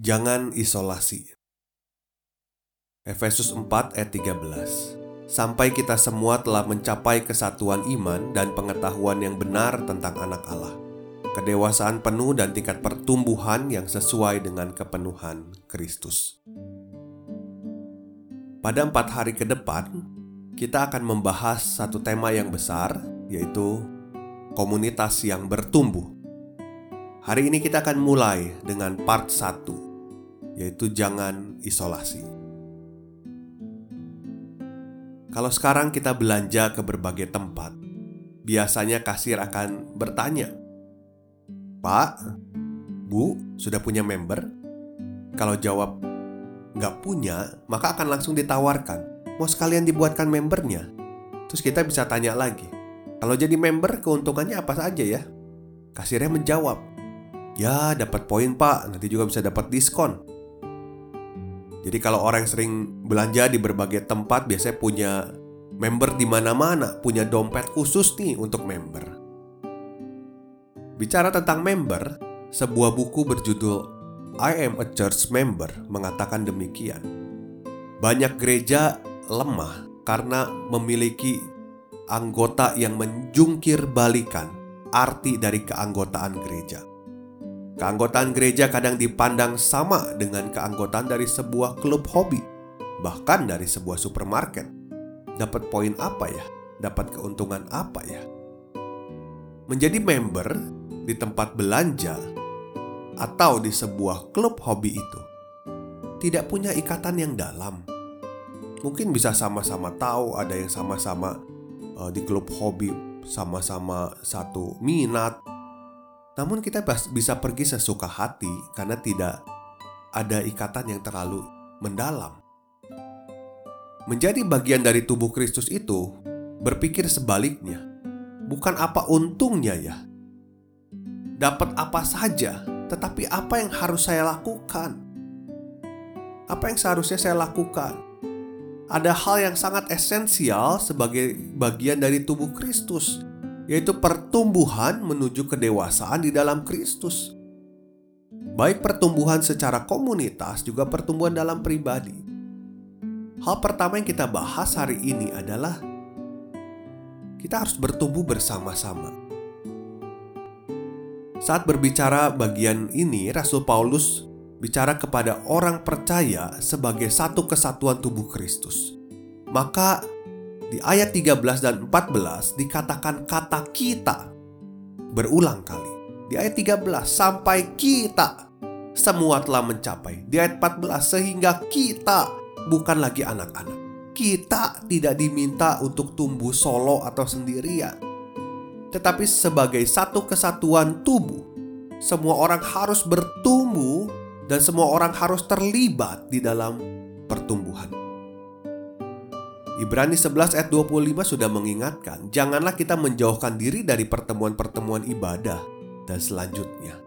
Jangan isolasi. Efesus 4 ayat 13. Sampai kita semua telah mencapai kesatuan iman dan pengetahuan yang benar tentang anak Allah. Kedewasaan penuh dan tingkat pertumbuhan yang sesuai dengan kepenuhan Kristus. Pada empat hari ke depan, kita akan membahas satu tema yang besar, yaitu komunitas yang bertumbuh. Hari ini kita akan mulai dengan part 1, yaitu jangan isolasi. Kalau sekarang kita belanja ke berbagai tempat, biasanya kasir akan bertanya, Pak, Bu, sudah punya member? Kalau jawab nggak punya, maka akan langsung ditawarkan. Mau sekalian dibuatkan membernya? Terus kita bisa tanya lagi, kalau jadi member keuntungannya apa saja ya? Kasirnya menjawab, Ya, dapat poin pak, nanti juga bisa dapat diskon. Jadi kalau orang yang sering belanja di berbagai tempat biasanya punya member di mana-mana, punya dompet khusus nih untuk member. Bicara tentang member, sebuah buku berjudul I Am a Church Member mengatakan demikian. Banyak gereja lemah karena memiliki anggota yang menjungkir balikan arti dari keanggotaan gereja. Keanggotaan gereja kadang dipandang sama dengan keanggotaan dari sebuah klub hobi, bahkan dari sebuah supermarket. Dapat poin apa ya? Dapat keuntungan apa ya? Menjadi member di tempat belanja atau di sebuah klub hobi itu tidak punya ikatan yang dalam. Mungkin bisa sama-sama tahu, ada yang sama-sama uh, di klub hobi, sama-sama satu minat, namun kita bisa pergi sesuka hati karena tidak ada ikatan yang terlalu mendalam. Menjadi bagian dari tubuh Kristus itu berpikir sebaliknya. Bukan apa untungnya ya. Dapat apa saja, tetapi apa yang harus saya lakukan? Apa yang seharusnya saya lakukan? Ada hal yang sangat esensial sebagai bagian dari tubuh Kristus yaitu pertumbuhan menuju kedewasaan di dalam Kristus. Baik pertumbuhan secara komunitas juga pertumbuhan dalam pribadi. Hal pertama yang kita bahas hari ini adalah kita harus bertumbuh bersama-sama. Saat berbicara bagian ini, Rasul Paulus bicara kepada orang percaya sebagai satu kesatuan tubuh Kristus. Maka di ayat 13 dan 14 dikatakan kata kita berulang kali. Di ayat 13 sampai kita semua telah mencapai. Di ayat 14 sehingga kita bukan lagi anak-anak. Kita tidak diminta untuk tumbuh solo atau sendirian. Tetapi sebagai satu kesatuan tubuh, semua orang harus bertumbuh dan semua orang harus terlibat di dalam pertumbuhan. Ibrani 11 ayat 25 sudah mengingatkan, janganlah kita menjauhkan diri dari pertemuan-pertemuan ibadah dan selanjutnya.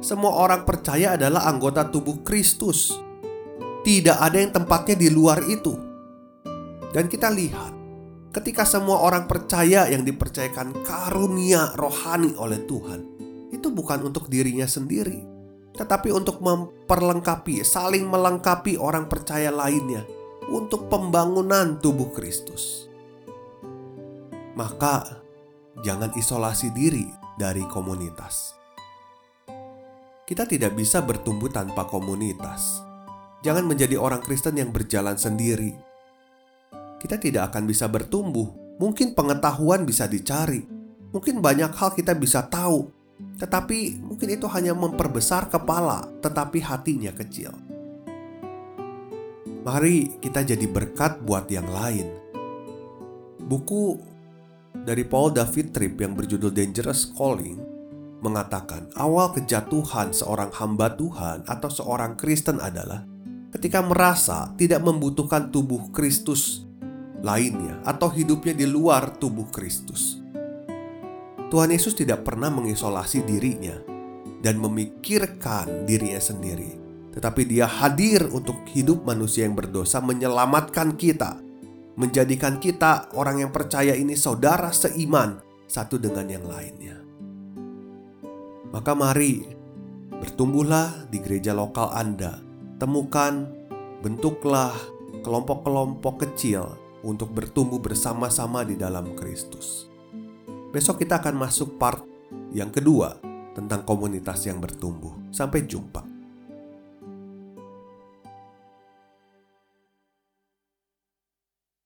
Semua orang percaya adalah anggota tubuh Kristus. Tidak ada yang tempatnya di luar itu. Dan kita lihat, ketika semua orang percaya yang dipercayakan karunia rohani oleh Tuhan, itu bukan untuk dirinya sendiri, tetapi untuk memperlengkapi, saling melengkapi orang percaya lainnya untuk pembangunan tubuh Kristus. Maka, jangan isolasi diri dari komunitas. Kita tidak bisa bertumbuh tanpa komunitas. Jangan menjadi orang Kristen yang berjalan sendiri. Kita tidak akan bisa bertumbuh. Mungkin pengetahuan bisa dicari, mungkin banyak hal kita bisa tahu, tetapi mungkin itu hanya memperbesar kepala, tetapi hatinya kecil. Mari kita jadi berkat buat yang lain. Buku dari Paul David Tripp yang berjudul Dangerous Calling mengatakan awal kejatuhan seorang hamba Tuhan atau seorang Kristen adalah ketika merasa tidak membutuhkan tubuh Kristus lainnya atau hidupnya di luar tubuh Kristus. Tuhan Yesus tidak pernah mengisolasi dirinya dan memikirkan dirinya sendiri, tetapi Dia hadir untuk hidup manusia yang berdosa, menyelamatkan kita, menjadikan kita orang yang percaya ini saudara seiman satu dengan yang lainnya. Maka mari bertumbuhlah di gereja lokal Anda, temukan, bentuklah kelompok-kelompok kecil untuk bertumbuh bersama-sama di dalam Kristus. Besok kita akan masuk part yang kedua tentang komunitas yang bertumbuh. Sampai jumpa.